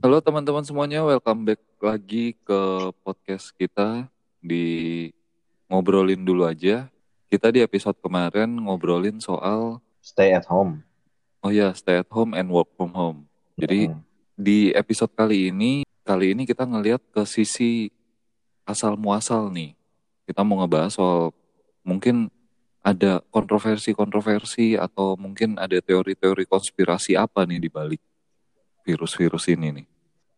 Halo teman-teman semuanya, welcome back lagi ke podcast kita di ngobrolin dulu aja. Kita di episode kemarin ngobrolin soal Stay at home. oh ya stay at home and work from home. Jadi Hmm. di episode kali ini, kali ini kita ngelihat ke sisi asal muasal nih. Kita mau ngebahas soal mungkin ada kontroversi-kontroversi atau mungkin ada teori-teori konspirasi apa nih di balik virus-virus ini nih.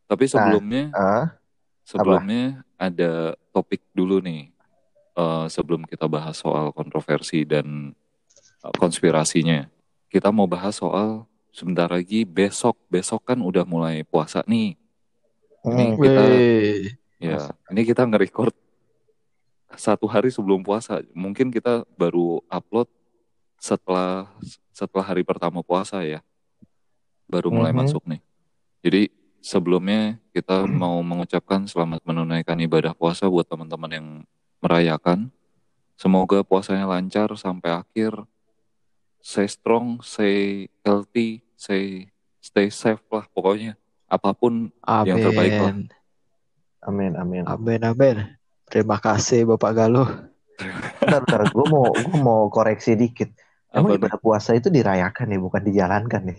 Tapi sebelumnya Ah, Sebelumnya ada topik dulu nih eh, sebelum kita bahas soal kontroversi dan eh, konspirasinya. Kita mau bahas soal sebentar lagi besok. Besok kan udah mulai puasa nih. Ini hmm, kita Wih, ya ini kita nge-record satu hari sebelum puasa. Mungkin kita baru upload setelah setelah hari pertama puasa ya. Baru mulai Mhm. masuk nih. Jadi sebelumnya kita mau mengucapkan selamat menunaikan ibadah puasa buat teman-teman yang merayakan. Semoga puasanya lancar sampai akhir. Stay strong, stay healthy, stay stay safe lah pokoknya. Apa pun Yang terbaik lah. amin, amin, amin. amin, amin. Terima kasih Bapak Galuh. Bentar, bentar. Gue mau, gue mau koreksi dikit. Emang Apa ibadah puasa itu dirayakan ya, bukan dijalankan ya?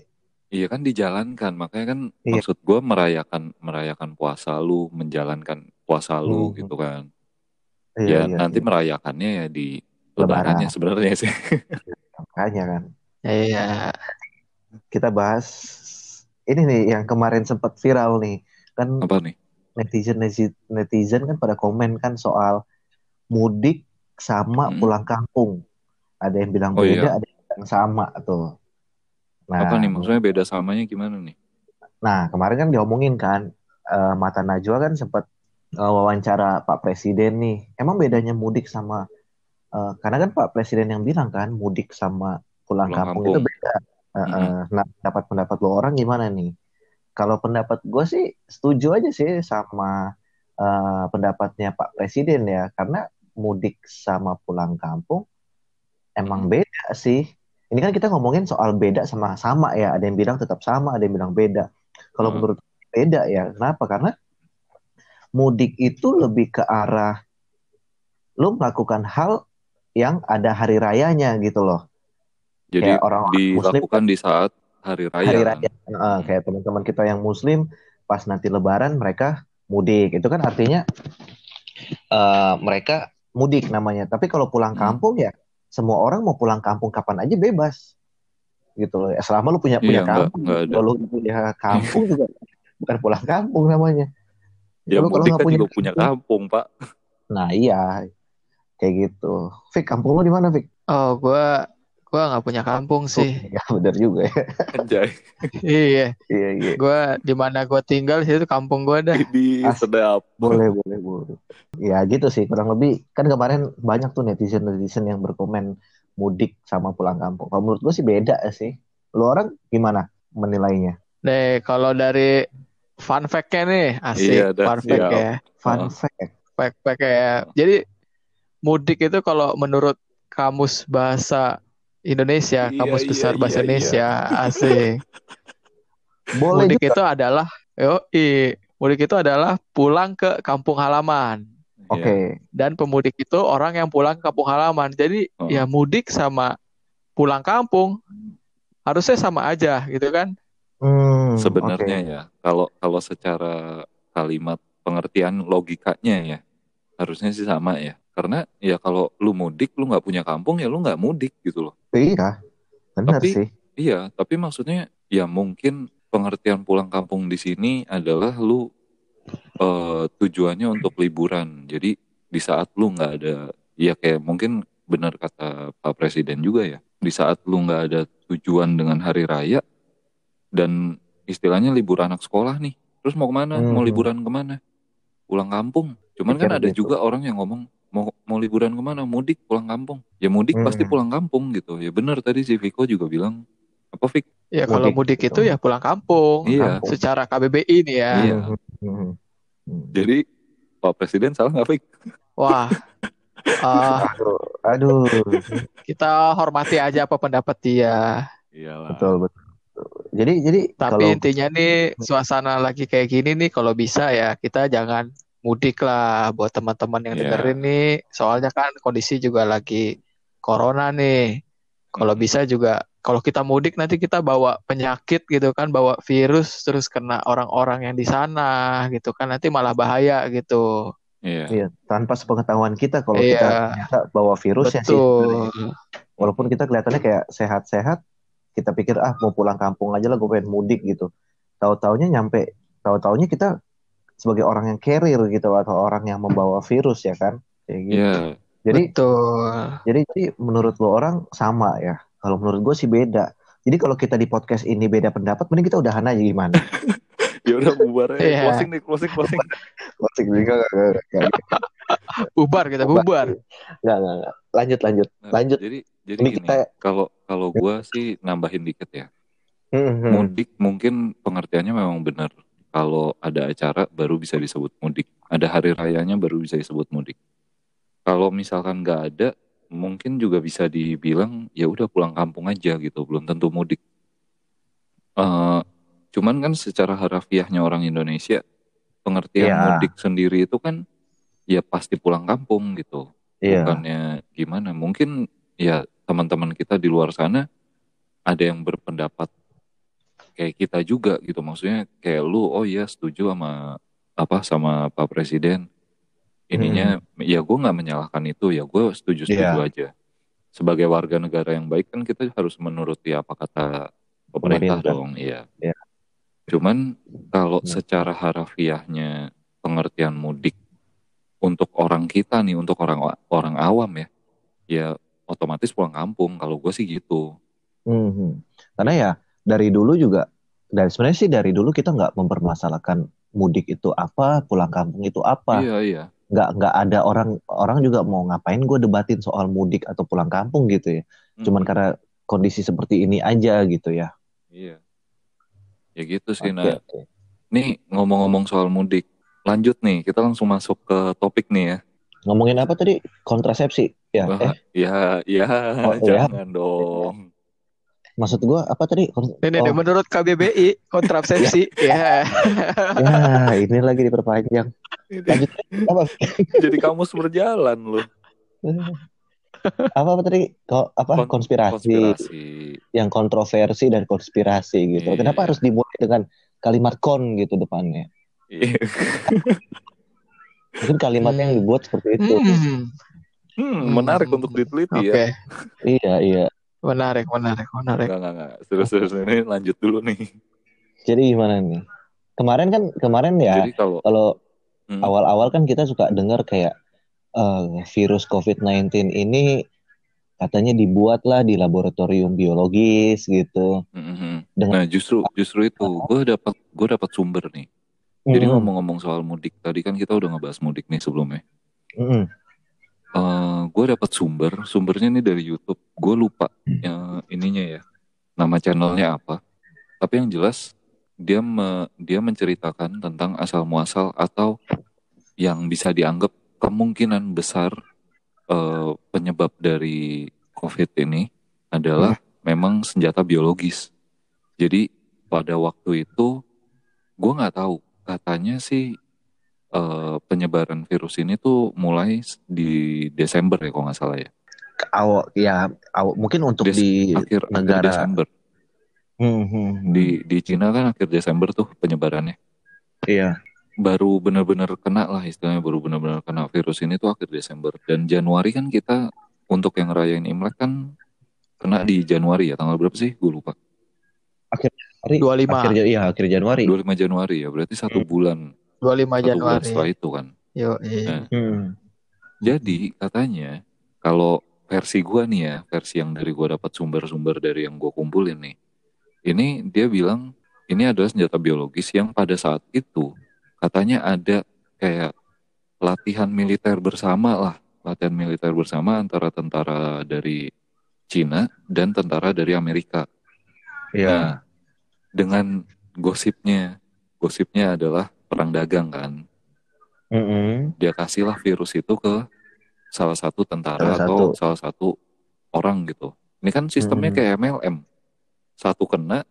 Iya kan dijalankan, makanya kan Iya. maksud gue merayakan merayakan puasa lu, menjalankan puasa lu Hmm. gitu kan. Iya, ya iya, nanti iya. merayakannya ya di Lebaran. lebarannya sebenarnya sih. Makanya kan. Iya, Kita bahas ini nih yang kemarin sempat viral nih. Kan Apa nih? netizen netizen kan pada komen kan soal mudik sama Hmm. pulang kampung. Ada yang bilang Oh, beda, iya. ada yang bilang sama tuh. Nah, Apa nih maksudnya beda samanya gimana nih? Nah, kemarin kan diomongin kan, eh, Mata Najwa kan sempat eh, wawancara Pak Presiden nih. Emang bedanya mudik sama, eh, karena kan Pak Presiden yang bilang kan, mudik sama pulang, Pulang kampung, kampung. itu beda. Eh, eh, Nah, pendapat-pendapat lo orang gimana nih? Kalau pendapat gue sih setuju aja sih sama eh, pendapatnya Pak Presiden ya, karena mudik sama pulang kampung emang beda sih. Ini kan kita ngomongin soal beda sama sama ya. Ada yang bilang tetap sama, ada yang bilang beda. Kalau Hmm. menurut beda ya. Kenapa? Karena mudik itu lebih ke arah lu melakukan hal yang ada hari rayanya gitu loh. Jadi Kayak orang muslim dilakukan di saat hari raya. hari kan? raya. Eh, kayak teman-teman kita yang muslim pas nanti lebaran mereka mudik. Itu kan artinya eh, mereka mudik namanya. Tapi kalau pulang Hmm. kampung ya semua orang mau pulang kampung kapan aja bebas. Gitu loh. Selama lu punya Iya, punya nggak- kampung, nggak ada. kalau lu punya kampung juga bukan pulang kampung namanya. Ya Lu kalau nggak kan punya juga punya kampung, Pak. Nah iya, kayak gitu. Fik, kampung lu di mana, Fik? oh gua gua nggak punya kampung sih. Ya benar juga ya. Anjay. Iya, Iya iya. gua di mana gua tinggal situ kampung gua dah. As- sedap. Boleh boleh boleh. Ya gitu sih kurang lebih kan kemarin banyak tuh netizen netizen yang berkomen mudik sama pulang kampung. Kalau menurut gue sih beda sih. Lu orang gimana menilainya? Nih, kalau dari fun fact-nya nih, asik Iya, dah, fun fact siap. ya. Fun Oh. fact. Fact fact ya. Jadi mudik itu kalau menurut kamus bahasa Indonesia, Iya, kamus iya, besar bahasa iya, Indonesia, asik. Boleh Mudik juga. itu adalah, yoi, mudik itu adalah pulang ke kampung halaman. Oke. Iya. Dan pemudik itu orang yang pulang ke kampung halaman. Jadi Oh. ya mudik sama pulang kampung harusnya sama aja gitu kan? Hmm, Sebenarnya oke. ya, kalau kalau secara kalimat pengertian logikanya ya, harusnya sih sama ya. Karena ya kalau lu mudik, lu nggak punya kampung ya lu nggak mudik gitu loh. Iya. Benar Tapi- sih. Iya, tapi maksudnya ya mungkin pengertian pulang kampung di sini adalah lu eh, tujuannya untuk liburan. Jadi di saat lu nggak ada, ya kayak mungkin benar kata Pak Presiden juga ya, di saat lu nggak ada tujuan dengan hari raya dan istilahnya libur anak sekolah nih, terus mau ke mana? Mau Hmm. liburan ke mana? Pulang kampung. Cuman kan Pikir ada gitu. juga orang yang ngomong mau mau liburan ke mana? Mudik pulang kampung. Ya mudik pasti Hmm. pulang kampung gitu. Ya benar tadi si Viko juga bilang apa Fik? Ya kalau Mudik mudik gitu. itu ya pulang kampung. Iya. Kampung. Secara KBBI nih ya. Iya. Hmm. Jadi Pak Presiden salah nggak Fik? Wah. eh, Aduh, aduh. kita hormati aja apa pendapat dia. Iyalah. betul betul. Jadi jadi Tapi kalau intinya nih suasana lagi kayak gini nih kalau bisa ya kita jangan mudik lah buat teman-teman yang Iya. dengerin nih. Soalnya kan kondisi juga lagi corona nih. Kalau Hmm. bisa juga kalau kita mudik nanti kita bawa penyakit gitu kan, bawa virus terus kena orang-orang yang di sana gitu kan nanti malah bahaya gitu. Iya. Iya, tanpa sepengetahuan kita kalau kita Iya. ternyata bawa virusnya sih. Betul. Walaupun kita kelihatannya kayak sehat-sehat, kita pikir ah mau pulang kampung aja lah, gue pengen mudik gitu. Tahu-taunya nyampe, tahu-taunya kita sebagai orang yang carrier gitu atau orang yang membawa virus ya kan, kayak gitu. Iya. Jadi, Betul. jadi jadi menurut lo orang sama ya. Kalau menurut gue sih beda. Jadi kalau kita di podcast ini beda pendapat, mending kita udahan aja gimana? Ya udah bubar aja. Iya. Closing nih, closing, closing. Closing nggak, nggak, nggak, nggak, Bubar kita bubar. nggak, nggak, nggak. Lanjut, lanjut, Nah, lanjut. Jadi jadi Ini gini, kita- kalau kalau gua sih nambahin dikit ya. Hmm, hmm. Mudik mungkin pengertiannya memang benar. Kalau ada acara baru bisa disebut mudik. Ada hari rayanya baru bisa disebut mudik. Kalau misalkan nggak ada, mungkin juga bisa dibilang ya udah pulang kampung aja gitu, belum tentu mudik. Eh, cuman kan secara harafiahnya orang Indonesia, pengertian Iya. mudik sendiri itu kan ya pasti pulang kampung gitu. Iya. Bukannya gimana? Mungkin ya teman-teman kita di luar sana ada yang berpendapat kayak kita juga gitu. Maksudnya kayak lu, oh iya setuju sama apa sama Pak Presiden. Ininya ya gue nggak menyalahkan itu ya gue setuju setuju aja. Sebagai warga negara yang baik kan kita harus menuruti apa kata pemerintah, Pemerintah. dong. Iya. Iya. Cuman kalau Hmm. secara harafiahnya pengertian mudik untuk orang kita nih, untuk orang orang awam ya, ya otomatis pulang kampung. Kalau gue sih gitu. Mhm. Karena ya dari dulu juga dari sebenarnya sih dari dulu kita nggak mempermasalahkan mudik itu apa, pulang kampung itu apa. Iya iya. Nggak nggak ada orang orang juga mau ngapain gue debatin soal mudik atau pulang kampung gitu ya. Cuman Mm, karena kondisi seperti ini aja gitu ya. Iya. Ya gitu sih. Oke, Nah, oke. nih ngomong-ngomong soal mudik, lanjut nih. Kita langsung masuk ke topik nih ya. Ngomongin apa tadi? Kontrasepsi. Ya, Wah, eh ya, ya, Oh, iya. jangan dong. Maksud gue apa tadi? Ini oh, menurut KBBI kontrasepsi ya. ya ini lagi diperpanjang. Lanjut apa? Jadi kamus berjalan loh. apa apa tadi? Ko- apa Kon- konspirasi, Konspirasi. yang kontroversi dan konspirasi gitu. Iya. Kenapa harus dimulai dengan kalimat kon gitu depannya? Iya. Mungkin kalimatnya yang dibuat seperti itu. Hmm. Hmm, menarik Hmm. untuk diteliti Oke, ya. Iya iya. Menarik, menarik, menarik. Enggak, enggak, enggak. Terus, terus. Ini lanjut dulu nih. Jadi gimana nih? Kemarin kan kemarin ya Jadi kalau kalau hmm, awal-awal kan kita suka dengar kayak eh, virus COVID-19 ini katanya dibuat lah di laboratorium biologis gitu. hmm, hmm. Dengan- Nah, justru justru itu gue dapat gue dapat sumber nih. Jadi Mm-mm. ngomong-ngomong soal mudik, tadi kan kita udah ngebahas mudik nih sebelumnya. Mm-mm. Eh gue dapat sumber, sumbernya ini dari YouTube. Gue lupa ya, ininya ya, nama channelnya apa. Tapi yang jelas dia me- dia menceritakan tentang asal muasal atau yang bisa dianggap kemungkinan besar eh, penyebab dari COVID ini adalah memang senjata biologis. Jadi pada waktu itu gue nggak tahu katanya sih eh, penyebaran virus ini tuh mulai di Desember ya kalau nggak salah ya? Awal ya awal, mungkin untuk Des- di akhir akhir negara Desember. Hmm, hmm, hmm. di di Cina kan akhir Desember tuh penyebarannya. Iya. Baru benar-benar kena lah istilahnya baru benar-benar kena virus ini tuh akhir Desember. Dan Januari kan kita untuk yang rayain Imlek kan kena di Januari ya tanggal berapa sih? Gue lupa. Hari- 25. akhir iya akhir Januari. 25 Januari ya berarti satu Hmm. bulan 25 satu bulan Januari. setelah itu kan Yo, Nah, Hmm. Jadi katanya kalau versi gua nih ya, versi yang dari gua dapat sumber-sumber dari yang gua kumpulin nih. Ini dia bilang ini adalah senjata biologis yang pada saat itu katanya ada kayak latihan militer bersama lah, latihan militer bersama antara tentara dari Cina dan tentara dari Amerika. Iya. Nah, dengan gosipnya, gosipnya adalah perang dagang kan Mm-mm. dia kasihlah virus itu ke salah satu tentara Salah atau satu. salah satu orang gitu. Ini kan sistemnya Hmm. kayak MLM. Satu kena,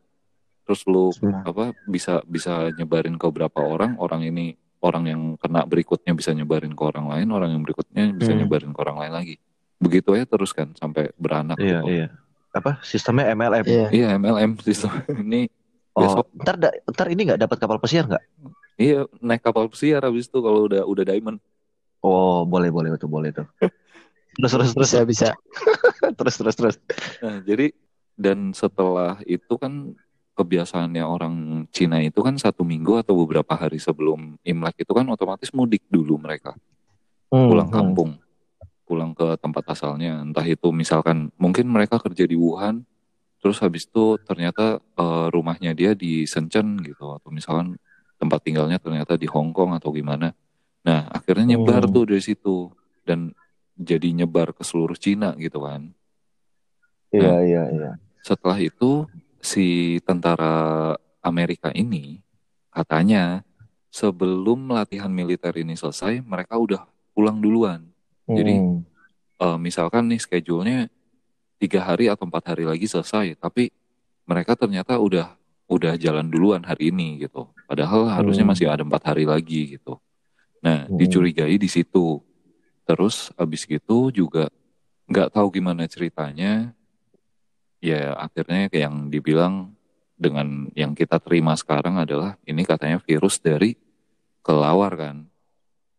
terus lu Semua. apa bisa bisa nyebarin ke berapa orang orang ini orang yang kena berikutnya bisa nyebarin ke orang lain orang yang berikutnya bisa Hmm. nyebarin ke orang lain lagi begitu aja terus kan sampai beranak Iya, gitu. iya. Apa sistemnya MLM? Iya. Iya, MLM sistem ini Oh, besok ntar, da- ntar ini nggak dapat kapal pesiar nggak? iya naik kapal pesiar habis itu kalau udah udah diamond Oh, boleh, boleh tuh, boleh tuh. Terus, terus, terus, Bisa bisa. terus, terus, terus. Nah, jadi dan setelah itu kan kebiasaannya orang Cina itu kan satu minggu atau beberapa hari sebelum Imlek itu kan otomatis mudik dulu mereka pulang Hmm, kampung pulang ke tempat asalnya entah itu misalkan mungkin mereka kerja di Wuhan terus habis itu ternyata eh, rumahnya dia di Shenzhen gitu atau misalkan tempat tinggalnya ternyata di Hong Kong atau gimana nah akhirnya nyebar Hmm. tuh dari situ dan jadi nyebar ke seluruh Cina gitu kan Iya, iya, iya. setelah itu si tentara Amerika ini katanya sebelum latihan militer ini selesai mereka udah pulang duluan Jadi, Hmm. Eh, misalkan nih schedule-nya tiga hari atau empat hari lagi selesai tapi mereka ternyata udah udah jalan duluan hari ini gitu padahal harusnya Hmm. masih ada empat hari lagi gitu nah Hmm. dicurigai di situ terus abis gitu juga nggak tahu gimana ceritanya ya akhirnya kayak yang dibilang dengan yang kita terima sekarang adalah ini katanya virus dari kelawar kan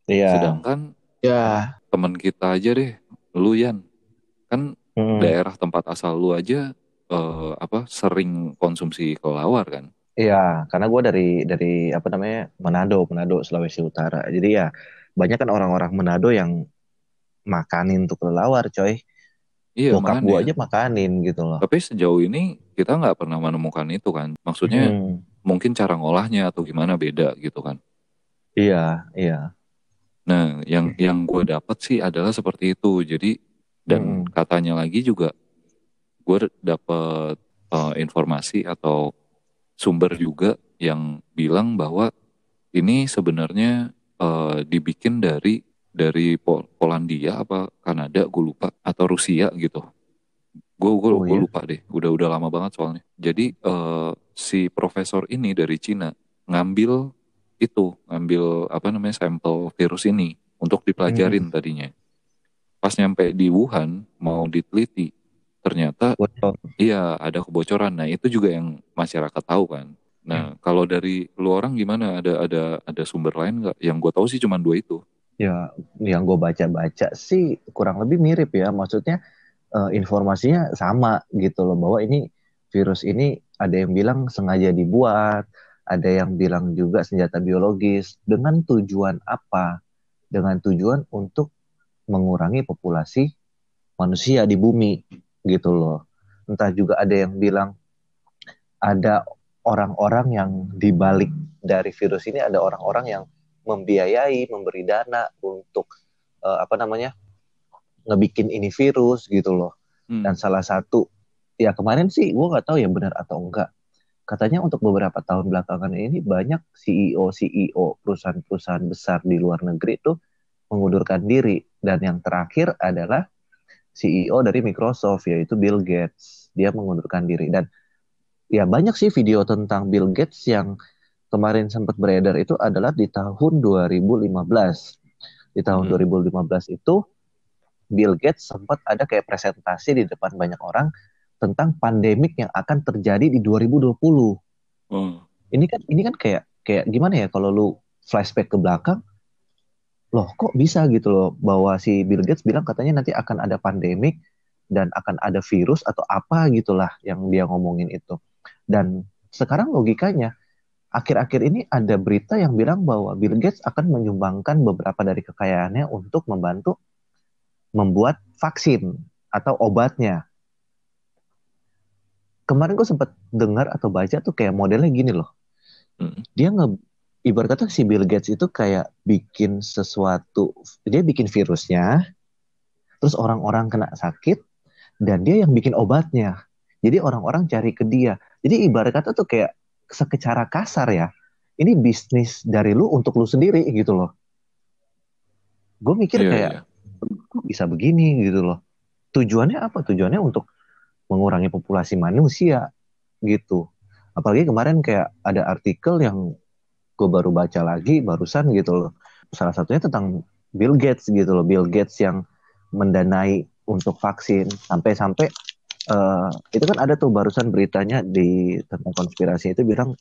Iya. sedangkan Ya. teman kita aja deh lu Yan kan. Daerah tempat asal lu aja eh, apa sering konsumsi kelawar kan Iya, karena gue dari dari apa namanya Manado, Manado Sulawesi Utara. Jadi ya banyak kan orang-orang Manado yang makanin tuh kelelawar, coy. iya Bokap gue aja makanin gitu loh. tapi sejauh ini kita nggak pernah menemukan itu kan maksudnya Hmm. mungkin cara ngolahnya atau gimana beda gitu kan Iya, iya. nah yang yang gue dapat sih adalah seperti itu jadi dan Mm-mm. katanya lagi juga gue dapat eh, informasi atau sumber juga yang bilang bahwa ini sebenarnya eh, dibikin dari dari Pol- Polandia apa Kanada gue lupa atau Rusia gitu gue gue Oh, iya? lupa deh udah udah lama banget soalnya jadi eh, si profesor ini dari Cina ngambil itu ngambil apa namanya sampel virus ini untuk dipelajarin tadinya pas nyampe di Wuhan mau diteliti ternyata Bocor. Iya, ada kebocoran. Nah, itu juga yang masyarakat tahu kan. Nah, kalau dari lu orang gimana? Ada ada ada sumber lain nggak? Yang gue tahu sih cuma dua itu. Ya, yang gue baca-baca sih kurang lebih mirip ya. Maksudnya eh, informasinya sama gitu loh bahwa ini virus ini ada yang bilang sengaja dibuat, ada yang bilang juga senjata biologis dengan tujuan apa? Dengan tujuan untuk mengurangi populasi manusia di bumi gitu loh. Entah juga ada yang bilang ada orang-orang yang dibalik dari virus ini ada orang-orang yang membiayai, memberi dana untuk eh, apa namanya ngebikin ini virus gitu loh. Hmm. Dan salah satu ya kemarin sih gue nggak tahu ya benar atau enggak. Katanya untuk beberapa tahun belakangan ini banyak CEO CEO perusahaan-perusahaan besar di luar negeri tuh mengundurkan diri dan yang terakhir adalah CEO dari Microsoft yaitu Bill Gates. Dia mengundurkan diri dan ya banyak sih video tentang Bill Gates yang kemarin sempat beredar itu adalah di tahun 2015. Di tahun Hmm. 2015 itu Bill Gates sempat ada kayak presentasi di depan banyak orang tentang pandemik yang akan terjadi di 2020. Oh. Ini kan ini kan kayak kayak gimana ya kalau lu flashback ke belakang loh kok bisa gitu loh bahwa si Bill Gates bilang katanya nanti akan ada pandemik dan akan ada virus atau apa gitulah yang dia ngomongin itu. Dan sekarang logikanya akhir-akhir ini ada berita yang bilang bahwa Bill Gates akan menyumbangkan beberapa dari kekayaannya untuk membantu membuat vaksin atau obatnya. Kemarin gue sempat dengar atau baca tuh kayak modelnya gini loh. Hmm. Dia nge ibarat kata si Bill Gates itu kayak bikin sesuatu, dia bikin virusnya, terus orang-orang kena sakit, dan dia yang bikin obatnya. Jadi orang-orang cari ke dia. Jadi ibarat kata tuh kayak secara kasar ya, ini bisnis dari lu untuk lu sendiri gitu loh. Gue mikir Iya, kayak, iya. kok bisa begini gitu loh. Tujuannya apa? Tujuannya untuk mengurangi populasi manusia gitu. Apalagi kemarin kayak ada artikel yang gue baru baca lagi barusan gitu loh. Salah satunya tentang Bill Gates gitu loh. Bill Gates yang mendanai untuk vaksin sampai-sampai uh, itu kan ada tuh barusan beritanya di tentang konspirasi itu bilang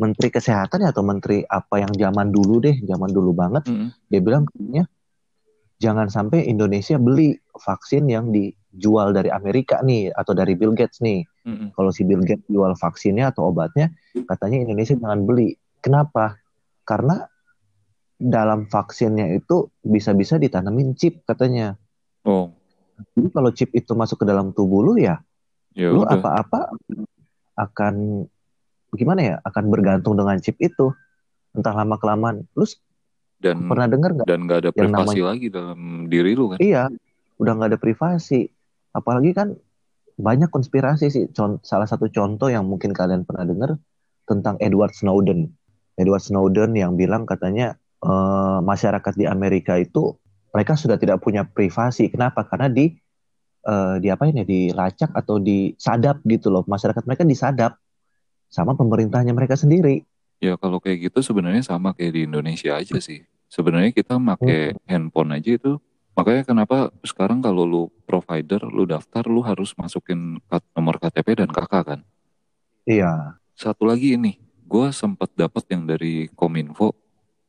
menteri kesehatan ya atau menteri apa yang zaman dulu deh, zaman dulu banget, mm. dia bilang ya jangan sampai Indonesia beli vaksin yang dijual dari Amerika nih atau dari Bill Gates nih. Mm. Kalau si Bill Gates jual vaksinnya atau obatnya, katanya Indonesia jangan beli. Kenapa? Karena dalam vaksinnya itu bisa-bisa ditanamin chip katanya. Oh. Jadi kalau chip itu masuk ke dalam tubuh lu ya, ya lu apa-apa akan gimana ya akan bergantung dengan chip itu. Entah lama kelamaan lu dan pernah dengar nggak dan nggak ada privasi namanya, lagi dalam diri lu kan? Iya udah nggak ada privasi. Apalagi kan banyak konspirasi sih. Salah satu contoh yang mungkin kalian pernah dengar tentang Edward Snowden Edward Snowden yang bilang katanya e, masyarakat di Amerika itu mereka sudah tidak punya privasi kenapa karena di uh, di apa ini dilacak atau disadap gitu loh masyarakat mereka disadap sama pemerintahnya mereka sendiri. Ya kalau kayak gitu sebenarnya sama kayak di Indonesia aja sih. Sebenarnya kita pakai hmm. handphone aja itu. Makanya kenapa sekarang kalau lu provider, lu daftar, lu harus masukin nomor KTP dan KK kan? Iya. Satu lagi ini, gue sempat dapat yang dari Kominfo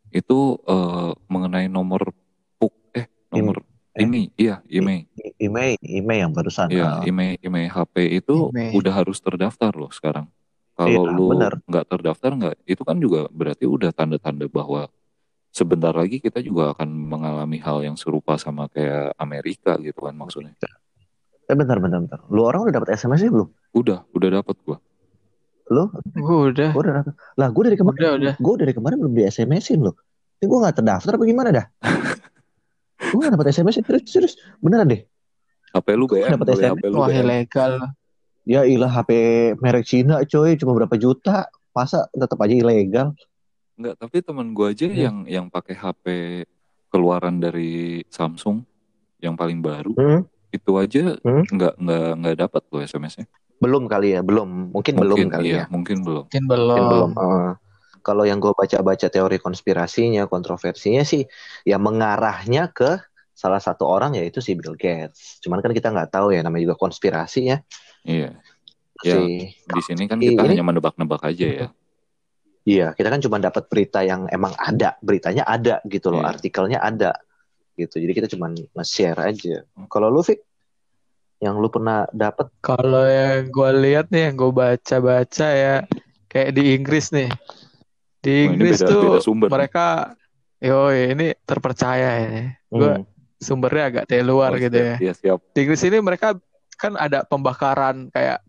itu uh, mengenai nomor PUK eh nomor eh, ini iya email email email yang barusan iya email email HP itu email. udah harus terdaftar loh sekarang kalau iya, lu nggak terdaftar nggak, itu kan juga berarti udah tanda-tanda bahwa sebentar lagi kita juga akan mengalami hal yang serupa sama kayak Amerika gitu kan maksudnya. Eh bentar bentar bentar. Lu orang udah dapat SMS belum? Udah, udah dapat gua. Lu? Gua udah. Gua udah. Lah gua dari kemarin udah, udah. gua dari kemarin belum di SMS-in loh. Ini gua nggak terdaftar apa gimana dah? gua gak dapet SMS terus terus beneran deh. HP lu BM, dapet SMS. HP lu Wah, ilegal. Ya ilah HP merek Cina coy cuma berapa juta masa tetap aja ilegal. Enggak, tapi teman gue aja hmm. yang yang pakai HP keluaran dari Samsung yang paling baru hmm. itu aja hmm. nggak nggak nggak dapat loh SMS-nya. Belum kali ya, belum. Mungkin, mungkin belum kali iya, ya. Mungkin belum. Mungkin belum. Mungkin belum. Uh, kalau yang gue baca-baca teori konspirasinya, kontroversinya sih, ya mengarahnya ke salah satu orang yaitu si Bill Gates. Cuman kan kita nggak tahu ya, namanya juga konspirasi ya. Iya. Ya, di sini kan kita ini, hanya menebak-nebak aja ya. Iya, kita kan cuma dapat berita yang emang ada, beritanya ada gitu loh, iya. artikelnya ada gitu. Jadi kita cuma nge-share aja. Kalau lu Fik, yang lu pernah dapat? Kalau yang gue lihat nih, yang gue baca-baca ya, kayak di Inggris nih. Di Inggris beda, tuh beda sumber mereka, yo ini terpercaya ya. Gue hmm. sumbernya agak dari luar oh, gitu siap, ya. Iya, siap. Di Inggris ini mereka kan ada pembakaran kayak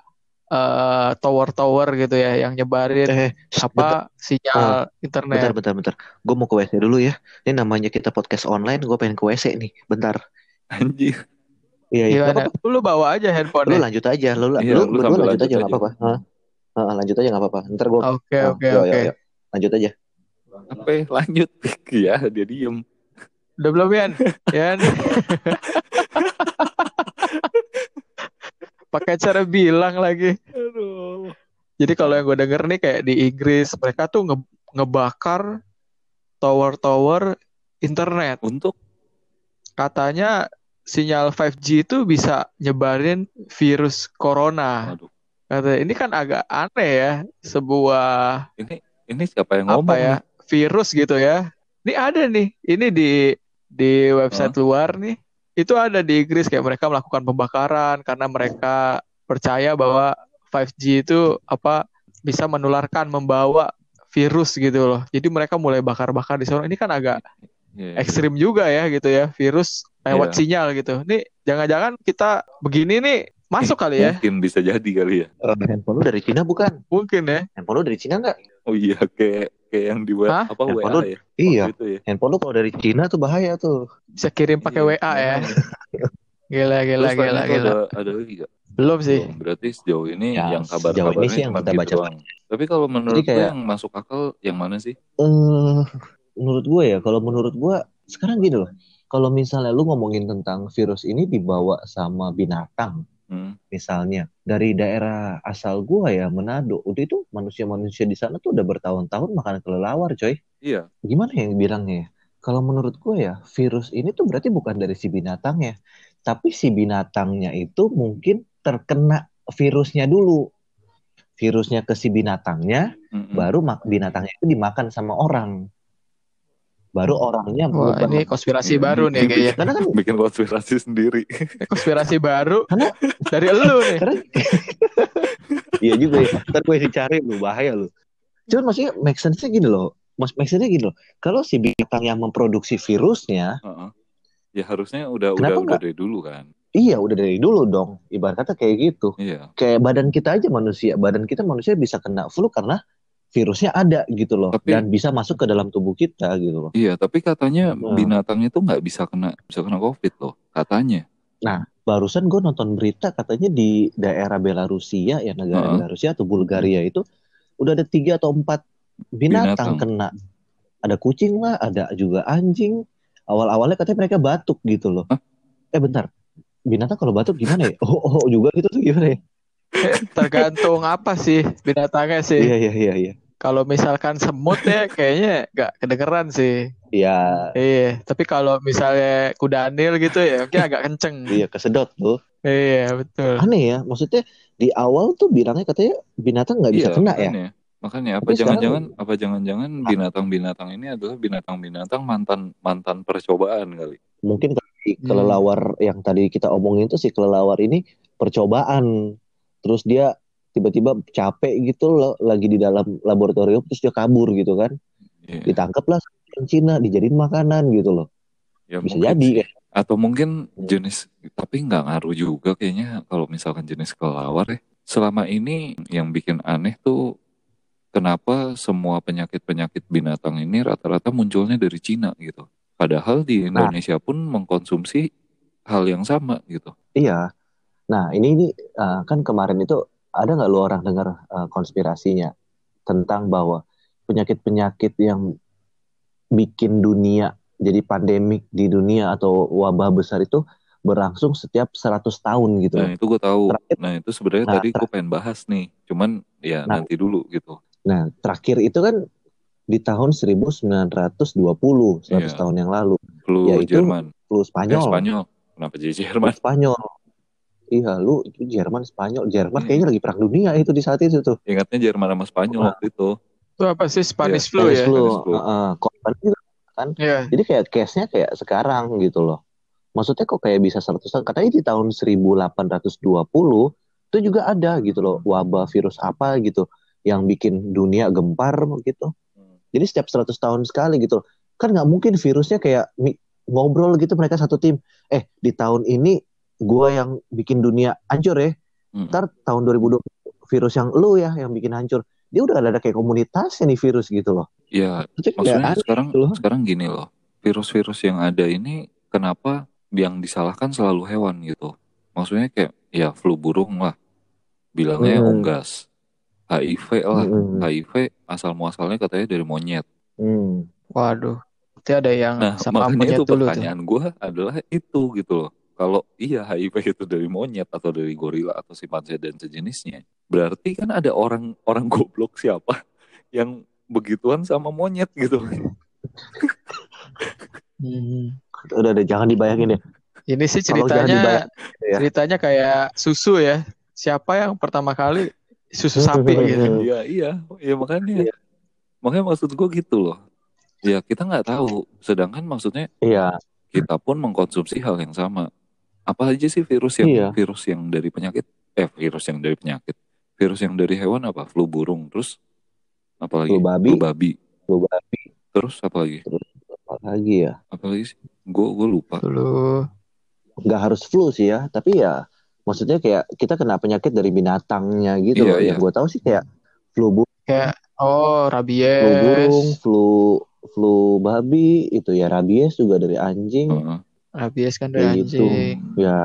uh, tower-tower gitu ya yang nyebarin eh, apa bentar. sinyal uh, internet. Bentar, bentar, bentar. Gue mau ke WC dulu ya. Ini namanya kita podcast online. Gue pengen ke WC nih. Bentar. Anjir. Iya, iya. Gimana? Lu bawa aja handphone. Lu lanjut aja. Lu, iya, lu, lu, lu lanjut, aja nggak apa-apa. Uh, lanjut aja nggak apa-apa. Ntar gue. Oke, oke, oke. Lanjut aja. Apa? Lanjut. ya, dia diem. Udah belum Yan? Yan. pakai cara bilang lagi. Aduh. Jadi kalau yang gue denger nih kayak di Inggris mereka tuh nge ngebakar tower-tower internet. Untuk katanya sinyal 5G itu bisa nyebarin virus corona. Aduh. Kata ini kan agak aneh ya sebuah ini ini siapa yang ngomong? Apa ya? Virus gitu ya. Ini ada nih. Ini di di website huh? luar nih itu ada di Inggris kayak mereka melakukan pembakaran karena mereka percaya bahwa 5G itu apa bisa menularkan membawa virus gitu loh. Jadi mereka mulai bakar-bakar di sana. Ini kan agak yeah, iya. ekstrim yeah. juga ya gitu ya, virus lewat yeah. sinyal gitu. Nih jangan-jangan kita begini nih masuk kali ya? Mungkin bisa jadi kali ya. Uh, handphone lu dari Cina bukan? Mungkin ya. Handphone lu dari Cina nggak? Oh iya kayak kayak yang di web apa handphone WA lu, ya? Iya. Gitu ya. Handphone lu kalau dari Cina tuh bahaya tuh. Bisa kirim pakai iya, WA ya. gila gila Terus gila gila. Ada, ada lagi gak? Belum sih. Belum. Berarti sejauh ini ya, yang kabar-kabar ini sih yang kita baca. Doang. Tapi kalau menurut Jadi kayak, yang masuk akal yang mana sih? Uh, menurut gue ya, kalau menurut gue sekarang gini loh. Kalau misalnya lu ngomongin tentang virus ini dibawa sama binatang, Hmm. Misalnya dari daerah asal gua ya Manado, udah itu manusia-manusia di sana tuh udah bertahun-tahun makan kelelawar, coy. Iya. Gimana yang bilangnya ya? Kalau menurut gua ya, virus ini tuh berarti bukan dari si binatangnya, tapi si binatangnya itu mungkin terkena virusnya dulu. Virusnya ke si binatangnya, Mm-mm. baru mak- binatangnya itu dimakan sama orang. Baru orangnya Wah, berubah. ini konspirasi Iya, baru nih kayaknya. Karena kan Bikin konspirasi sendiri. Konspirasi baru Karena- dari elu nih. karena iya juga ya. Ntar gue dicari lu bahaya lu. Cuman maksudnya make sense-nya gini loh. Mas make sense-nya gini loh. Kalau si binatang yang memproduksi virusnya, Heeh. Ya harusnya udah udah udah dari dulu kan. iya udah dari dulu dong. Ibarat kata kayak gitu. Iya. Kayak badan kita aja manusia. Badan kita manusia bisa kena flu karena virusnya ada gitu loh. Tapi- Dan bisa masuk ke dalam tubuh kita gitu loh. Iya, tapi katanya Hmm. binatang itu nggak bisa kena bisa kena covid loh, katanya. Barusan gue nonton berita katanya di daerah Belarusia ya negara Heeh. Belarusia atau Bulgaria itu udah ada tiga atau empat binatang, Binatang. kena. Ada kucing lah, ada juga anjing. Awal-awalnya katanya mereka batuk gitu loh. Hah? Eh bentar, binatang kalau batuk gimana ya? Oh, oh juga gitu tuh gimana ya? Tergantung apa sih binatangnya sih. Iya iya iya iya. Kalau misalkan semut ya kayaknya nggak kedengeran sih. Iya Iya, tapi kalau misalnya kudanil gitu ya mungkin agak kenceng. iya kesedot tuh. Iya, betul. Aneh ya, maksudnya di awal tuh bilangnya katanya binatang nggak bisa Iya, kena ya. makanya. Makanya apa sekarang- jangan-jangan apa jangan-jangan binatang-binatang ini adalah binatang-binatang mantan mantan percobaan kali. Mungkin kalau si Hmm. kelelawar yang tadi kita omongin tuh si kelelawar ini percobaan. Terus dia tiba-tiba capek gitu loh, lagi di dalam laboratorium terus dia kabur gitu kan. Iya. Ditangkap lah orang Cina, dijadiin makanan gitu loh. Ya, Bisa mungkin jadi kayak. Atau mungkin jenis tapi nggak ngaruh juga kayaknya kalau misalkan jenis kelelawar ya. Selama ini yang bikin aneh tuh kenapa semua penyakit-penyakit binatang ini rata-rata munculnya dari Cina gitu. Padahal di Nah. Indonesia pun mengkonsumsi hal yang sama gitu. Iya. Nah, ini ini uh, kan kemarin itu ada nggak lu orang dengar uh, konspirasinya tentang bahwa penyakit-penyakit yang bikin dunia jadi pandemik di dunia atau wabah besar itu berlangsung setiap 100 tahun gitu. Nah itu gue tahu. Terakhir- Nah itu sebenarnya Nah, tadi gue pengen bahas nih. Cuman ya Nah. nanti dulu gitu. Nah, terakhir itu kan di tahun 1920, 100 Iya. tahun yang lalu, Flu Jerman. flu Eh, Spanyol. Spanyol. Kenapa jadi Flu Jerman? Spanyol. Iya, lu itu Jerman, Spanyol. Jerman Iya. kayaknya lagi perang dunia itu di saat itu tuh. Ingatnya Jerman sama Spanyol Nah. waktu itu. Itu apa sih Spanish Iya, flu Spanish ya? flu. Spanish flu. Heeh, korban juga. Iya. Jadi kayak case-nya kayak sekarang gitu loh. Maksudnya kok kayak bisa 100 tahun? Katanya di tahun 1820 itu juga ada gitu loh wabah virus apa gitu yang bikin dunia gempar gitu. Hmm. Jadi setiap 100 tahun sekali gitu. loh. Kan nggak mungkin virusnya kayak ngobrol gitu mereka satu tim. Eh di tahun ini gua yang bikin dunia hancur ya. Hmm. Ntar tahun 2020 virus yang lu ya yang bikin hancur. Dia udah ada kayak komunitasnya nih virus gitu loh. Ya, Maksudnya maksudnya sekarang gitu loh. sekarang gini loh. Virus-virus yang ada ini kenapa yang disalahkan selalu hewan gitu. Maksudnya kayak ya flu burung lah. Bilangnya Hmm. unggas. HIV lah. Mm-mm. HIV asal muasalnya katanya dari monyet. Hmm. Waduh. Berarti ada yang Nah, sama makanya monyet itu dulu tuh. pertanyaan gue adalah itu gitu loh. Kalau iya HIV itu dari monyet atau dari gorila atau simpanse dan sejenisnya, berarti kan ada orang orang goblok siapa yang begituan sama monyet gitu. Hmm. Udah, udah jangan dibayangin ya. Ini sih ceritanya ya. ceritanya kayak susu ya. Siapa yang pertama kali susu sapi gitu. Iya iya, ya makanya, makanya maksud gue gitu loh. Ya kita nggak tahu. Sedangkan maksudnya Iya, kita pun mengkonsumsi hal yang sama. Apa aja sih virus yang Iya. virus yang dari penyakit? Eh virus yang dari penyakit. Virus yang dari hewan apa? Flu burung. Terus apa lagi? Flu babi. Flu babi. Flu babi. Terus apa lagi? apa lagi ya? Apa lagi sih? Gue gue lupa. Dulu. Nggak harus flu sih ya, tapi ya maksudnya kayak kita kena penyakit dari binatangnya gitu Iya, loh. iya. Yang gue tahu sih kayak flu burung, Kayak oh flu rabies. burung, flu flu babi itu ya rabies juga dari anjing. Heeh. Rabies kan dari gitu. anjing. Ya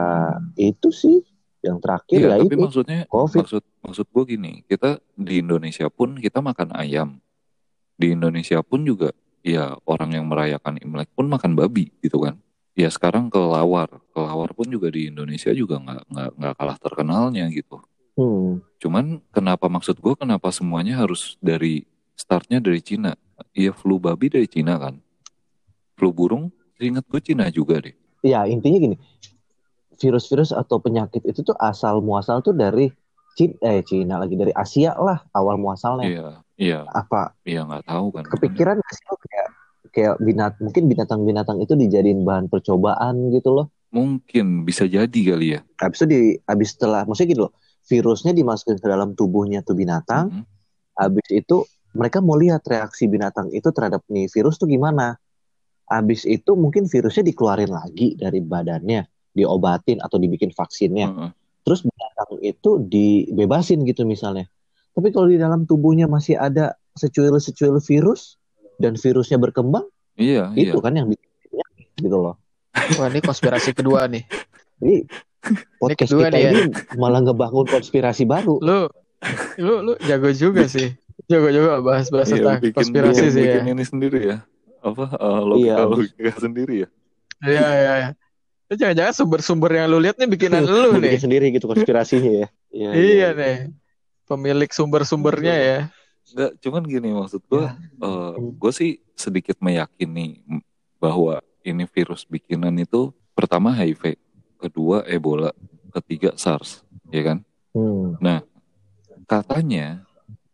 itu sih yang terakhir Iya, ya tapi itu maksudnya COVID. maksud maksud gue gini, kita di Indonesia pun kita makan ayam. Di Indonesia pun juga ya orang yang merayakan Imlek pun makan babi gitu kan. ya sekarang kelawar kelawar pun juga di Indonesia juga nggak nggak nggak kalah terkenalnya gitu Hmm. cuman kenapa maksud gue kenapa semuanya harus dari startnya dari Cina iya flu babi dari Cina kan flu burung ingat gue Cina juga deh Ya intinya gini, virus-virus atau penyakit itu tuh asal muasal tuh dari Cina, eh Cina lagi dari Asia lah awal muasalnya. iya iya Apa iya nggak tahu kan kepikiran nggak sih kayak kayak binat mungkin binatang-binatang itu dijadiin bahan percobaan gitu loh. mungkin bisa jadi kali ya Habis itu di habis setelah maksudnya gitu loh, virusnya dimasukin ke dalam tubuhnya tuh binatang, Mhm. habis itu mereka mau lihat reaksi binatang itu terhadap nih virus tuh gimana. Habis itu mungkin virusnya dikeluarin lagi dari badannya, diobatin atau dibikin vaksinnya. Heeh. Terus binatang itu dibebasin gitu misalnya. Tapi kalau di dalam tubuhnya masih ada secuil-secuil virus dan virusnya berkembang, iya iya itu kan yang bikin gitu loh. Wah ini konspirasi kedua nih. Jadi podcast kedua kita nih ya. ini malah ngebangun konspirasi baru. Lu lu lu jago juga sih. Jago juga bahas-bahas Iya, tentang bikin, konspirasi bikin, sih ya. bikin ini sendiri ya apa eh, logika Iya. logika sendiri ya Iya iya iya. Itu jangan-jangan sumber-sumber yang lu lihat nih bikinan lu Bikin nih. sendiri gitu konspirasinya ya. Iya, Iya nih. Pemilik sumber-sumbernya ya. Enggak, cuman gini maksud gue, gue sih sedikit meyakini bahwa ini virus bikinan itu pertama HIV, kedua Ebola, ketiga SARS, ya kan? Hmm. Katanya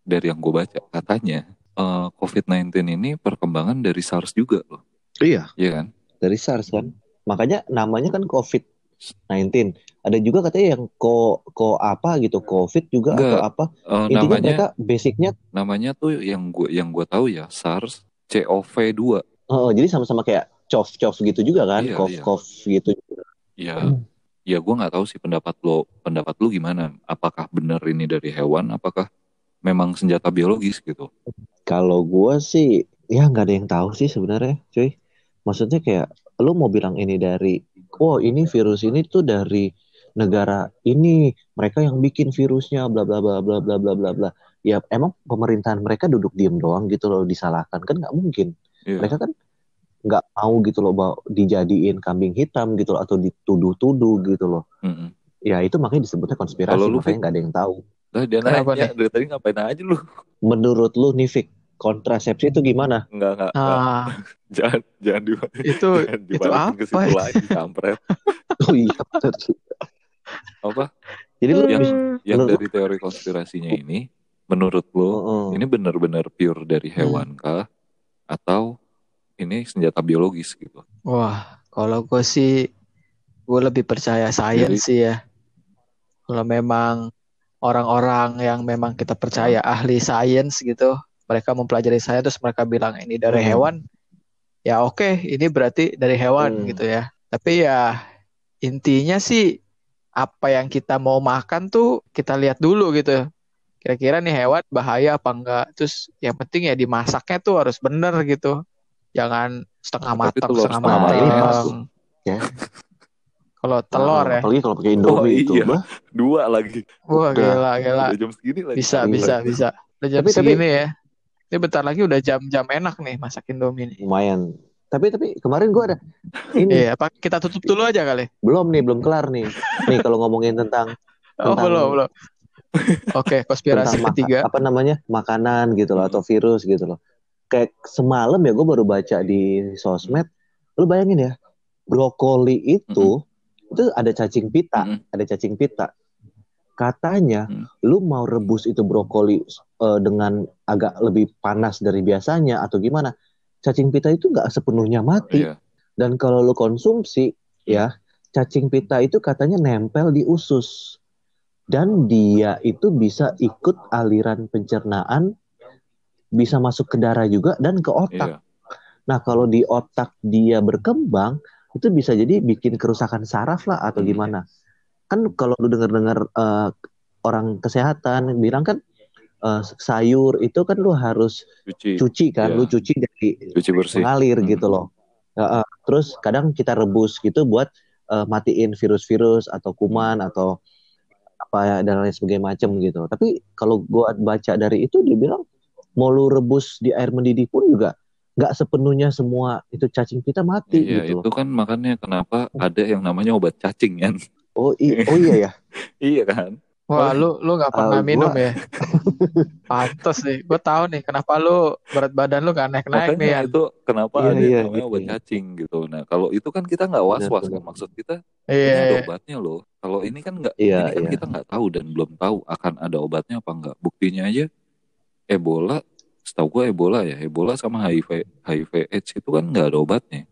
dari yang gue baca, katanya eh, COVID-19 ini perkembangan dari SARS juga loh, Iya, ya kan? dari SARS kan. Makanya namanya kan COVID-19. Ada juga katanya yang ko ko apa gitu, COVID juga Enggak. atau apa. Eh, Intinya namanya mereka basicnya namanya tuh yang gue yang gue tahu ya SARS CoV-2. oh, jadi sama-sama kayak cof-cof gitu juga kan, Iya, cof-cof gitu. Ya, ya gue nggak tahu sih pendapat lo, pendapat lu gimana? Apakah benar ini dari hewan? Apakah memang senjata biologis gitu? Kalau gua sih ya nggak ada yang tahu sih sebenarnya, cuy. Maksudnya kayak lu mau bilang ini dari, oh ini virus ini tuh dari negara ini, mereka yang bikin virusnya, bla bla bla bla bla bla bla bla. Ya emang pemerintahan mereka duduk diem doang gitu loh disalahkan kan nggak mungkin. Iya. Mereka kan nggak mau gitu loh bahwa dijadiin kambing hitam gitu loh atau dituduh-tuduh gitu loh. Mm-mm. Ya itu makanya disebutnya konspirasi, Kalau lu, makanya nggak ada yang tahu. Lah dia Kenapa nanya dari tadi ngapain aja lu? Menurut lu nih Fik, kontrasepsi itu gimana? Enggak enggak. enggak. Ah, Jangan jangan di itu jangan itu dibalikin ke apa? situ lagi kampret. Oh iya. Apa? Jadi lu Yang yang Menurut- dari teori konspirasinya ini menurut lo Heeh. ini benar-benar pure dari hewan kah atau ini senjata biologis gitu? Wah, kalau gue sih gue lebih percaya sains sih ya. Kalau memang orang-orang yang memang kita percaya ahli sains gitu, mereka mempelajari sains terus mereka bilang ini dari Hmm. hewan, ya oke, ini berarti dari hewan Hmm. gitu ya. Tapi ya intinya sih apa yang kita mau makan tuh kita lihat dulu gitu. Kira-kira nih hewan bahaya apa enggak? Terus yang penting ya dimasaknya tuh harus bener gitu. Jangan setengah matang, setengah setengah matang matang. masuk, ya. Kalau telur Nah, ya. Apalagi kalau pakai Indomie Oh, itu, iya. bah. Dua lagi. Wah, Udah. gila, gila. Udah jam segini lagi. Bisa, Iya. bisa, bisa. Udah jam Tapi- tapi- segini ya. Ini bentar lagi udah jam-jam enak nih masak Indomie nih. lumayan. Tapi tapi kemarin gua ada ini Iya, apa kita tutup dulu aja kali? belum nih, belum kelar nih. Nih kalau ngomongin tentang Oh, Tentang- belum, belum. Oke, konspirasi tentang maka- ketiga. apa namanya makanan gitu loh atau virus gitu loh. Kayak semalam ya gue baru baca di sosmed. Lu bayangin ya, brokoli itu itu ada cacing pita, Mm-mm. ada cacing pita. Katanya Mm. lu mau rebus itu brokoli eh, dengan agak lebih panas dari biasanya atau gimana? Cacing pita itu nggak sepenuhnya mati. Iya. Dan kalau lu konsumsi, ya, cacing pita itu katanya nempel di usus. Dan dia itu bisa ikut aliran pencernaan, bisa masuk ke darah juga dan ke otak. Iya. Nah, kalau di otak dia berkembang, itu bisa jadi bikin kerusakan saraf lah atau Hmm. gimana. Kan kalau lu dengar-dengar eh, orang kesehatan bilang kan eh, sayur itu kan lu harus Cuci, cuci kan, Iya. lu cuci dari cuci bersih. mengalir Hmm. gitu loh. Ya, eh, terus kadang kita rebus gitu buat eh, matiin virus-virus atau kuman atau apa ya dan lain sebagainya macam gitu. Tapi kalau gua baca dari itu dia bilang mau lu rebus di air mendidih pun juga nggak sepenuhnya semua itu cacing kita mati Iya, gitu itu kan makanya kenapa ada yang namanya obat cacing kan. Oh, i- oh iya ya. iya kan? Wah, lu lu nggak pernah Ah, minum gua- ya? Pantes nih. Gue tahu nih kenapa lu berat badan lu gak naik-naik nih Makanya ya. itu kenapa Iya, ada iya, namanya iya, obat iya. cacing gitu. Nah, kalau itu kan kita nggak was-was Benar, kan maksud kita Iya. ini ada iya. obatnya loh. Kalau ini kan nggak, Iya, ini kan iya. kita nggak tahu dan belum tahu akan ada obatnya apa nggak. Buktinya aja Ebola, setahu gue Ebola ya, Ebola sama HIV HIV AIDS itu kan nggak ada obatnya.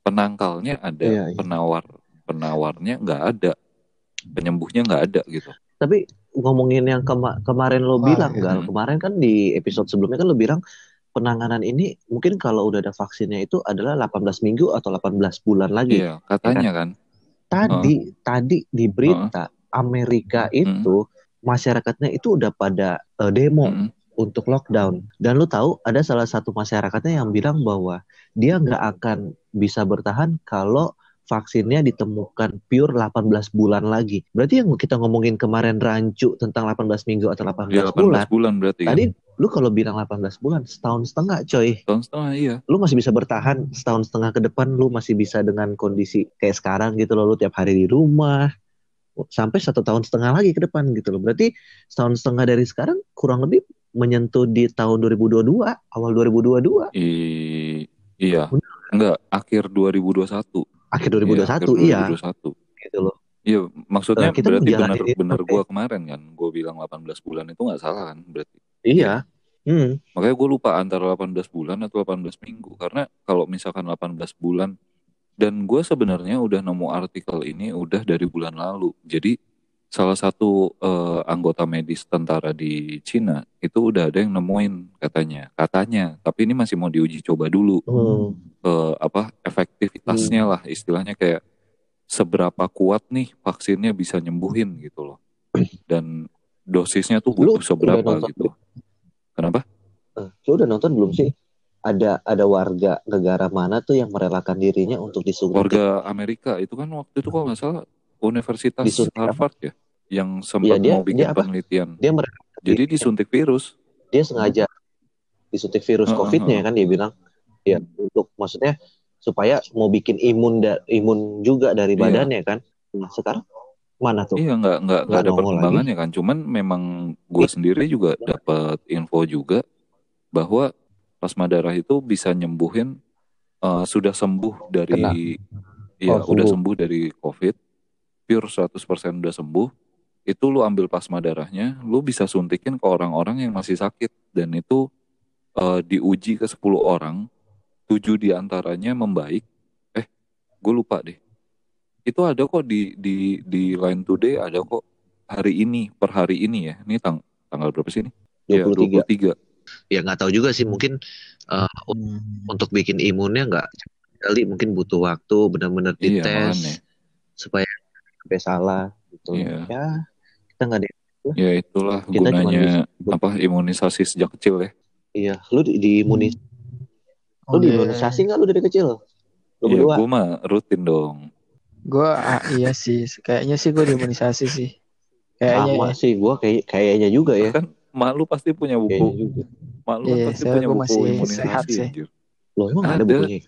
Penangkalnya ada, Iya, iya. penawar penawarnya nggak ada, penyembuhnya nggak ada gitu. Tapi ngomongin yang kema- kemarin lo Wah, bilang, iya. Gal, Hmm. kemarin kan di episode sebelumnya kan lo bilang penanganan ini mungkin kalau udah ada vaksinnya itu adalah 18 minggu atau 18 bulan lagi. Iya, katanya kan. Tadi tadi di berita Amerika Hmm. itu masyarakatnya itu udah pada eh, demo Mm-mm. Untuk lockdown. Dan lu tahu ada salah satu masyarakatnya yang bilang bahwa dia nggak akan bisa bertahan kalau vaksinnya ditemukan pure 18 bulan lagi. Berarti yang kita ngomongin kemarin rancu tentang 18 minggu atau 18 Iya, 18 bulan. bulan berarti. kan? Tadi lu kalau bilang 18 bulan, setahun setengah coy. tahun setengah iya. Lu masih bisa bertahan setahun setengah ke depan, lu masih bisa dengan kondisi kayak sekarang gitu loh, lu tiap hari di rumah. Sampai satu tahun setengah lagi ke depan gitu loh. Berarti setahun setengah dari sekarang kurang lebih menyentuh di tahun 2022, awal 2022, I, iya. Benar. Enggak, akhir 2021. akhir Iya, 2021, akhir iya, 2021. gitu loh. Iya, maksudnya Nah, kita berarti benar benar gua kemarin kan, gue bilang 18 bulan itu nggak salah kan berarti. Iya. Hmm. Makanya gue lupa antara 18 bulan atau 18 minggu karena kalau misalkan 18 bulan dan gue sebenarnya udah nemu artikel ini udah dari bulan lalu. Jadi salah satu eh, anggota medis tentara di Cina itu udah ada yang nemuin katanya, katanya. Tapi ini masih mau diuji coba dulu Hmm. eh, apa efektivitasnya lah istilahnya kayak seberapa kuat nih vaksinnya bisa nyembuhin gitu loh. Dan dosisnya tuh Lu butuh seberapa nonton gitu. Kenapa? Eh, Lu udah nonton belum sih? Ada ada warga negara mana tuh yang merelakan dirinya untuk disuntik? warga Amerika itu kan waktu itu kalau nggak salah Universitas Disuntik apa? Harvard ya yang sempat Iya, dia- mau bikin dia apa? penelitian. Dia Jadi disuntik virus. dia sengaja disuntik virus Heeh, COVID-nya kan dia bilang ya untuk maksudnya supaya mau bikin imun da, imun juga dari Iya. badannya kan. Nah, sekarang mana tuh? Iya nggak nggak nggak ada perkembangannya kan. Cuman memang gue sendiri juga dapat info juga bahwa plasma darah itu bisa nyembuhin eh, sudah sembuh dari Kena. ya Oh, udah sembuh. sembuh dari COVID pure 100% udah sembuh itu lu ambil plasma darahnya lu bisa suntikin ke orang-orang yang masih sakit. Dan itu eh, diuji ke 10 orang tujuh di antaranya membaik. Eh gue lupa deh. Itu ada kok di di di Line Today ada kok hari ini per hari ini ya. Ini tang tanggal berapa sih ini? 23. ya 23 Ya nggak tahu juga sih. Mungkin uh, untuk bikin imunnya nggak kali mungkin butuh waktu benar-benar Iya, dites makanya. supaya sampai salah gitu. Iya. Ya kita nggak ada. ya itulah Kita gunanya bisa- apa imunisasi sejak kecil ya Iya, lu di, di imunis, lu di imunisasi nggak lu dari kecil? Lu Iya, berdua? gue mah rutin dong Gue ah, iya sih, kayaknya sih gue diimunisasi sih. Kayaknya Sama ya. sih, gua kayak kayaknya juga ya. kan mak lu pasti punya buku juga. mak lu kan Iya, pasti punya buku masih imunisasi sehat sih. anjir. Loh emang ada Ada. bukunya?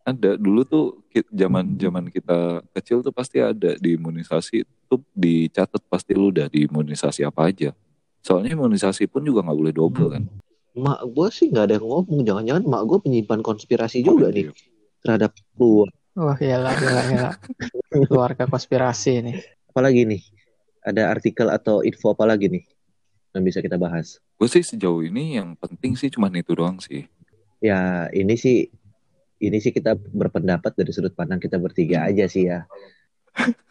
Ada dulu tuh zaman zaman kita kecil tuh pasti ada di imunisasi tuh dicatat pasti lu udah di imunisasi apa aja soalnya imunisasi pun juga nggak boleh double kan Mak gue sih nggak ada yang ngomong. Jangan-jangan mak gue penyimpan konspirasi juga Oh, nih iya. terhadap lu. Wah, iyalah, iyalah, iyalah. Keluarga konspirasi nih. Apalagi nih? Ada artikel atau info apa lagi nih yang bisa kita bahas? gue sih sejauh ini yang penting sih cuma itu doang sih Ya ini sih ini sih kita berpendapat dari sudut pandang kita bertiga aja sih ya.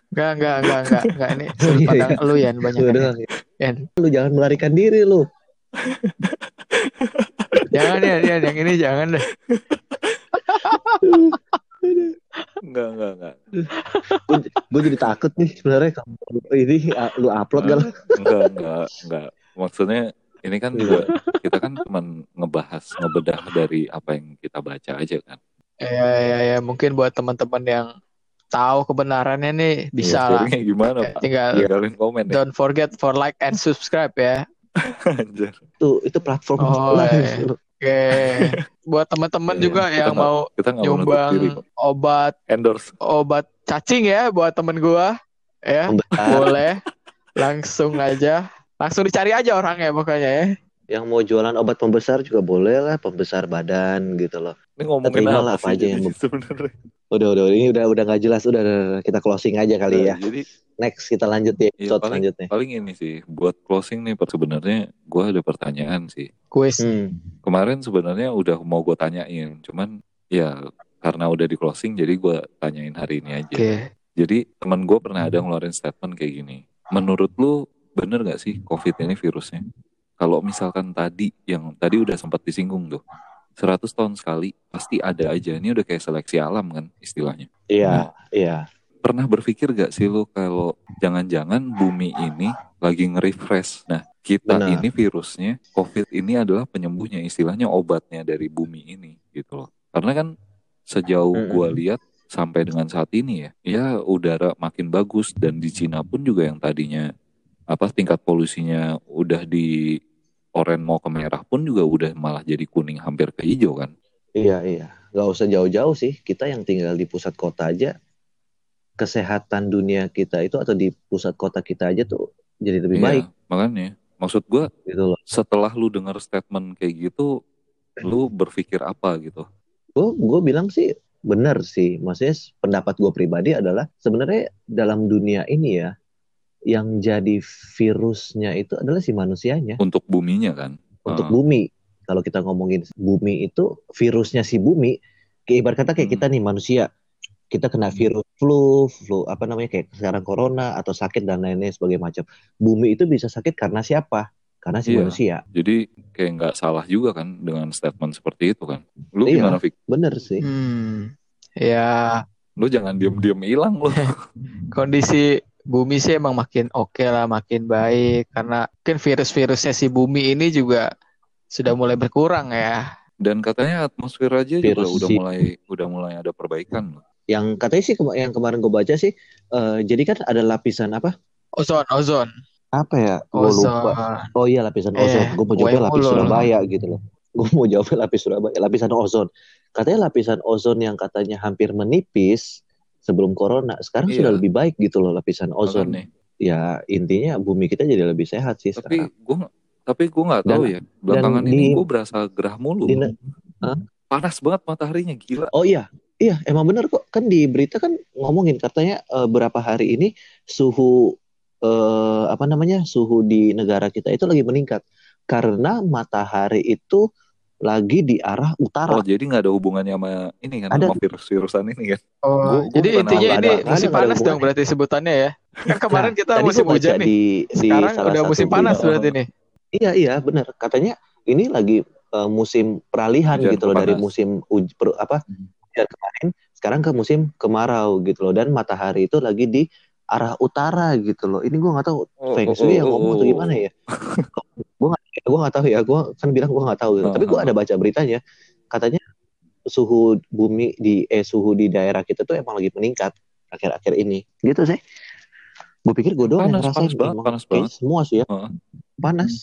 Enggak, enggak, enggak, enggak, enggak. Ini sudut Iya, pandang lu Yan, banyak Yan. Yan. Lu jangan melarikan diri lu. Jangan ya, Yan, yang ini jangan deh. enggak enggak enggak Gue jadi takut nih sebenarnya kalau ini lu upload gak? enggak enggak enggak maksudnya ini kan juga kita kan cuma ngebahas ngebedah dari apa yang kita baca aja kan Ya, ya, ya, mungkin buat teman-teman yang tahu kebenarannya nih bisa lah. Sharingnya gimana pak Tinggal tinggalin komen ya don't forget for like and subscribe ya. Anjir. Tuh itu platform Oh, iya. Oke. Buat teman-teman Iya, juga yang mau kita nyumbang diri obat endorse obat cacing ya buat temen gua ya boleh langsung aja langsung dicari aja orangnya pokoknya ya yang mau jualan obat pembesar juga boleh lah, pembesar badan gitu loh. Ini ngomongin terima apa, apa aja yang- sebenarnya. Udah udah ini udah udah nggak jelas. Udah, udah, udah. kita closing aja kali ya. jadi Next kita lanjut di Iya, episode paling- selanjutnya. paling ini sih buat closing nih per- sebenarnya gue ada pertanyaan sih. Kuis. Hmm. kemarin sebenarnya udah mau gue tanyain cuman ya karena udah di closing jadi gue tanyain hari ini aja. Oke. Jadi teman gue pernah ada ngeluarin statement kayak gini. Menurut lu bener gak sih covid ini virusnya? Kalau misalkan tadi yang tadi udah sempat disinggung tuh 100 tahun sekali pasti ada aja ini udah kayak seleksi alam kan istilahnya Iya, iya. pernah berpikir gak sih lu kalau jangan-jangan bumi ini lagi nge-refresh nah kita Benar. ini virusnya covid ini adalah penyembuhnya istilahnya obatnya dari bumi ini gitu loh karena kan sejauh Mm-mm. gua lihat sampai dengan saat ini ya ya udara makin bagus dan di Cina pun juga yang tadinya apa tingkat polusinya udah di oren mau ke merah pun juga udah malah jadi kuning hampir ke hijau kan Iya, iya. Gak usah jauh-jauh sih. Kita yang tinggal di pusat kota aja, kesehatan dunia kita itu atau di pusat kota kita aja tuh jadi lebih Iya, baik makanya maksud gua gitu loh. setelah lu dengar statement kayak gitu, lu berpikir apa gitu? Gue gue bilang sih benar sih. Maksudnya pendapat gue pribadi adalah sebenarnya dalam dunia ini ya, yang jadi virusnya itu adalah si manusianya Untuk buminya kan? untuk Ah. bumi. Kalau kita ngomongin bumi itu virusnya si bumi, kayak ibarat kata kayak Hmm. kita nih manusia, kita kena virus flu, flu apa namanya kayak sekarang corona atau sakit dan lain-lain sebagai macam. Bumi itu bisa sakit karena siapa? Karena si Iya. manusia. Jadi kayak nggak salah juga kan dengan statement seperti itu kan? Lu Iya. gimana Fik? Bener sih. hmm ya Lu jangan diem-diem hilang lu. kondisi bumi sih emang makin oke lah makin baik karena mungkin virus-virusnya si bumi ini juga sudah mulai berkurang ya Dan katanya atmosfer aja juga Virus udah si- mulai udah mulai ada perbaikan loh. Yang katanya sih kema- yang kemarin gue baca sih, eh, jadi kan ada lapisan apa? ozon ozon Apa ya? Gue ozon lupa. Oh iya lapisan Eh, ozon. Gue mau jawabnya lapis mulu. Surabaya gitu loh. Gue mau jawabnya lapis Surabaya. Lapisan ozon. Katanya lapisan ozon yang katanya hampir menipis sebelum corona, sekarang Iya. sudah lebih baik gitu loh lapisan ozon. Makanya. Ya intinya bumi kita jadi lebih sehat sih Tapi sekarang. gue tapi gue nggak tahu ya. Belakangan dan ini gue berasa gerah mulu. di Hah? Panas banget mataharinya gila. Oh iya, iya emang bener kok. Kan di berita kan ngomongin katanya eh, berapa hari ini suhu eh, apa namanya suhu di negara kita itu lagi meningkat karena matahari itu lagi di arah utara. Oh jadi nggak ada hubungannya sama ini kan Ada. sama virus-virusan ini kan? oh Gua- gua jadi intinya nggak ini ada- ada- musim ada panas dong berarti sebutannya ya kan kemarin kita musim hujan nih di, di sekarang udah musim panas berarti nih Iya iya benar. Katanya ini lagi eh, musim peralihan Hujan gitu loh dari musim uj- per- apa Hmm. hujan kemarin sekarang ke musim kemarau gitu loh dan matahari itu lagi di arah utara gitu loh. Ini gua nggak tahu Oh, Feng oh, Shui yang oh, ngomong atau oh. gimana ya. gue nggak gue nggak tahu ya. Gue kan bilang gue nggak tahu. Gitu. Tapi gue ada baca beritanya. Katanya suhu bumi di eh suhu di daerah kita tuh emang lagi meningkat akhir-akhir ini. Gitu sih. Gue pikir gue doang yang Panas, ngerasain panas banget, emang panas banget. semua sih ya. Heeh. Panas.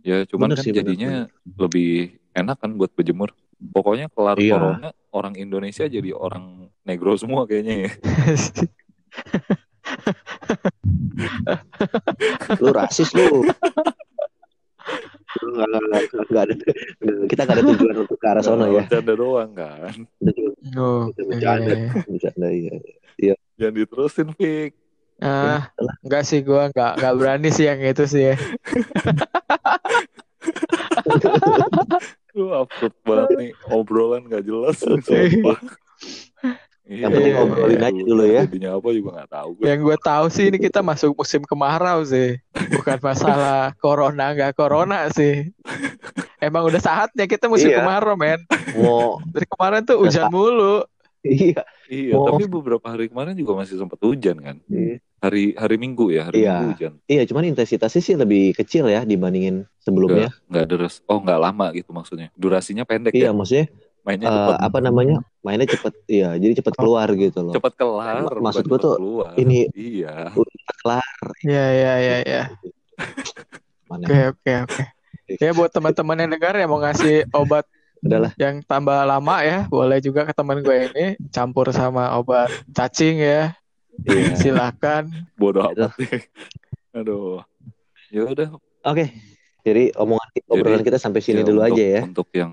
Ya cuman Bener kan sih, bener, jadinya lebih enak kan buat berjemur. Pokoknya kelar Iya. corona orang Indonesia jadi orang negro semua kayaknya ya. lu rasis lu. Lu nggak nggak- nggak ada kita nggak ada tujuan untuk ke arah sana ya. Bercanda doang kan. oh, bercanda, bercanda iya. Jangan diterusin Fik. ah enggak sih gua enggak enggak berani sih yang itu sih ya Lu absurd banget nih obrolan gak jelas. Iya, Yang penting ngobrolin aja dulu ya. Jadinya apa juga gak tahu gue. yang gue tahu sih ini kita masuk musim kemarau sih bukan masalah corona nggak corona sih emang udah saatnya kita musim Iya. kemarau men Mau dari kemarin tuh hujan mulu iya. Iya, Oh. tapi beberapa hari kemarin juga masih sempat hujan kan. Iya. Hari hari Minggu ya, hari Iya. Minggu hujan. Iya, cuman intensitasnya sih lebih kecil ya dibandingin sebelumnya. Nggak deres. Oh, nggak lama gitu maksudnya. Durasinya pendek Iya, ya. maksudnya Mainnya cepat. apa namanya? Mainnya cepet, iya. Jadi cepet keluar gitu loh. Cepat kelar. Maksud gua cepet tuh keluar. ini- Iya. Cepet kelar. ya ya ya ya oke oke oke ya buat teman-teman yang dengar yang mau ngasih obat udahlah. Yang tambah lama ya, boleh juga ke teman gue ini campur sama obat cacing ya. Iya. Silakan. Bodoh Itu. amat. Aduh. Ya udah. Oke. Jadi omongan obrolan kita sampai sini ya dulu untuk- aja ya. Untuk yang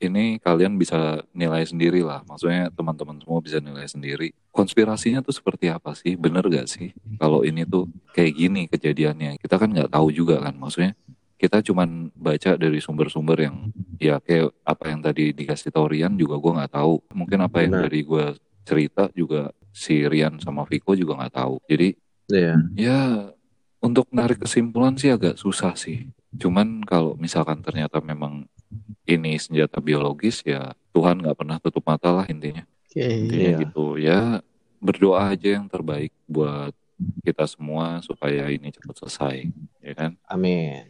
ini kalian bisa nilai sendiri lah. Maksudnya teman-teman semua bisa nilai sendiri. Konspirasinya tuh seperti apa sih? Bener gak sih? Kalau ini tuh kayak gini kejadiannya. Kita kan nggak tahu juga kan. Maksudnya kita cuman baca dari sumber-sumber yang ya kayak apa yang tadi dikasih tau Rian juga gue nggak tahu. Mungkin apa yang Benar. dari gue cerita juga si Rian sama Viko juga nggak tahu. Jadi Iya. Ya, untuk narik kesimpulan sih agak susah sih. Cuman kalau misalkan ternyata memang ini senjata biologis ya Tuhan nggak pernah tutup mata lah intinya. Oke. Intinya Iya. gitu ya berdoa aja yang terbaik buat kita semua supaya ini cepat selesai, ya kan? Amin.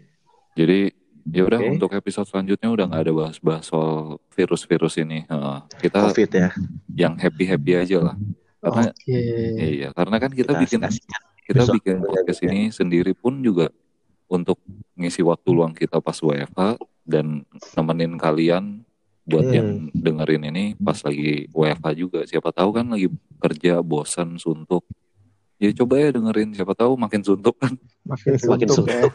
Jadi ya udah Oke. untuk episode selanjutnya udah nggak ada bahas-bahas soal virus-virus ini. Heeh. kita Covid ya. yang happy-happy aja lah. Karena Oke. iya, karena kan kita, Kita bikin asik-asikan. kita Besok bikin kita podcast bikin. ini sendiri pun juga untuk ngisi waktu luang kita pas WFH dan nemenin kalian buat Hmm. yang dengerin ini pas lagi WFH juga. Siapa tahu kan lagi kerja bosan suntuk. Ya coba ya dengerin siapa tahu makin suntuk kan. Makin Makin suntuk ya.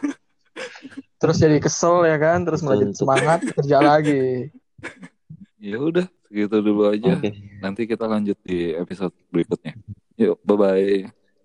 Terus jadi kesel ya kan, terus Suntuk. semangat kerja lagi. Ya udah segitu dulu aja. Oke. Nanti kita lanjut di episode berikutnya. Yuk, bye bye.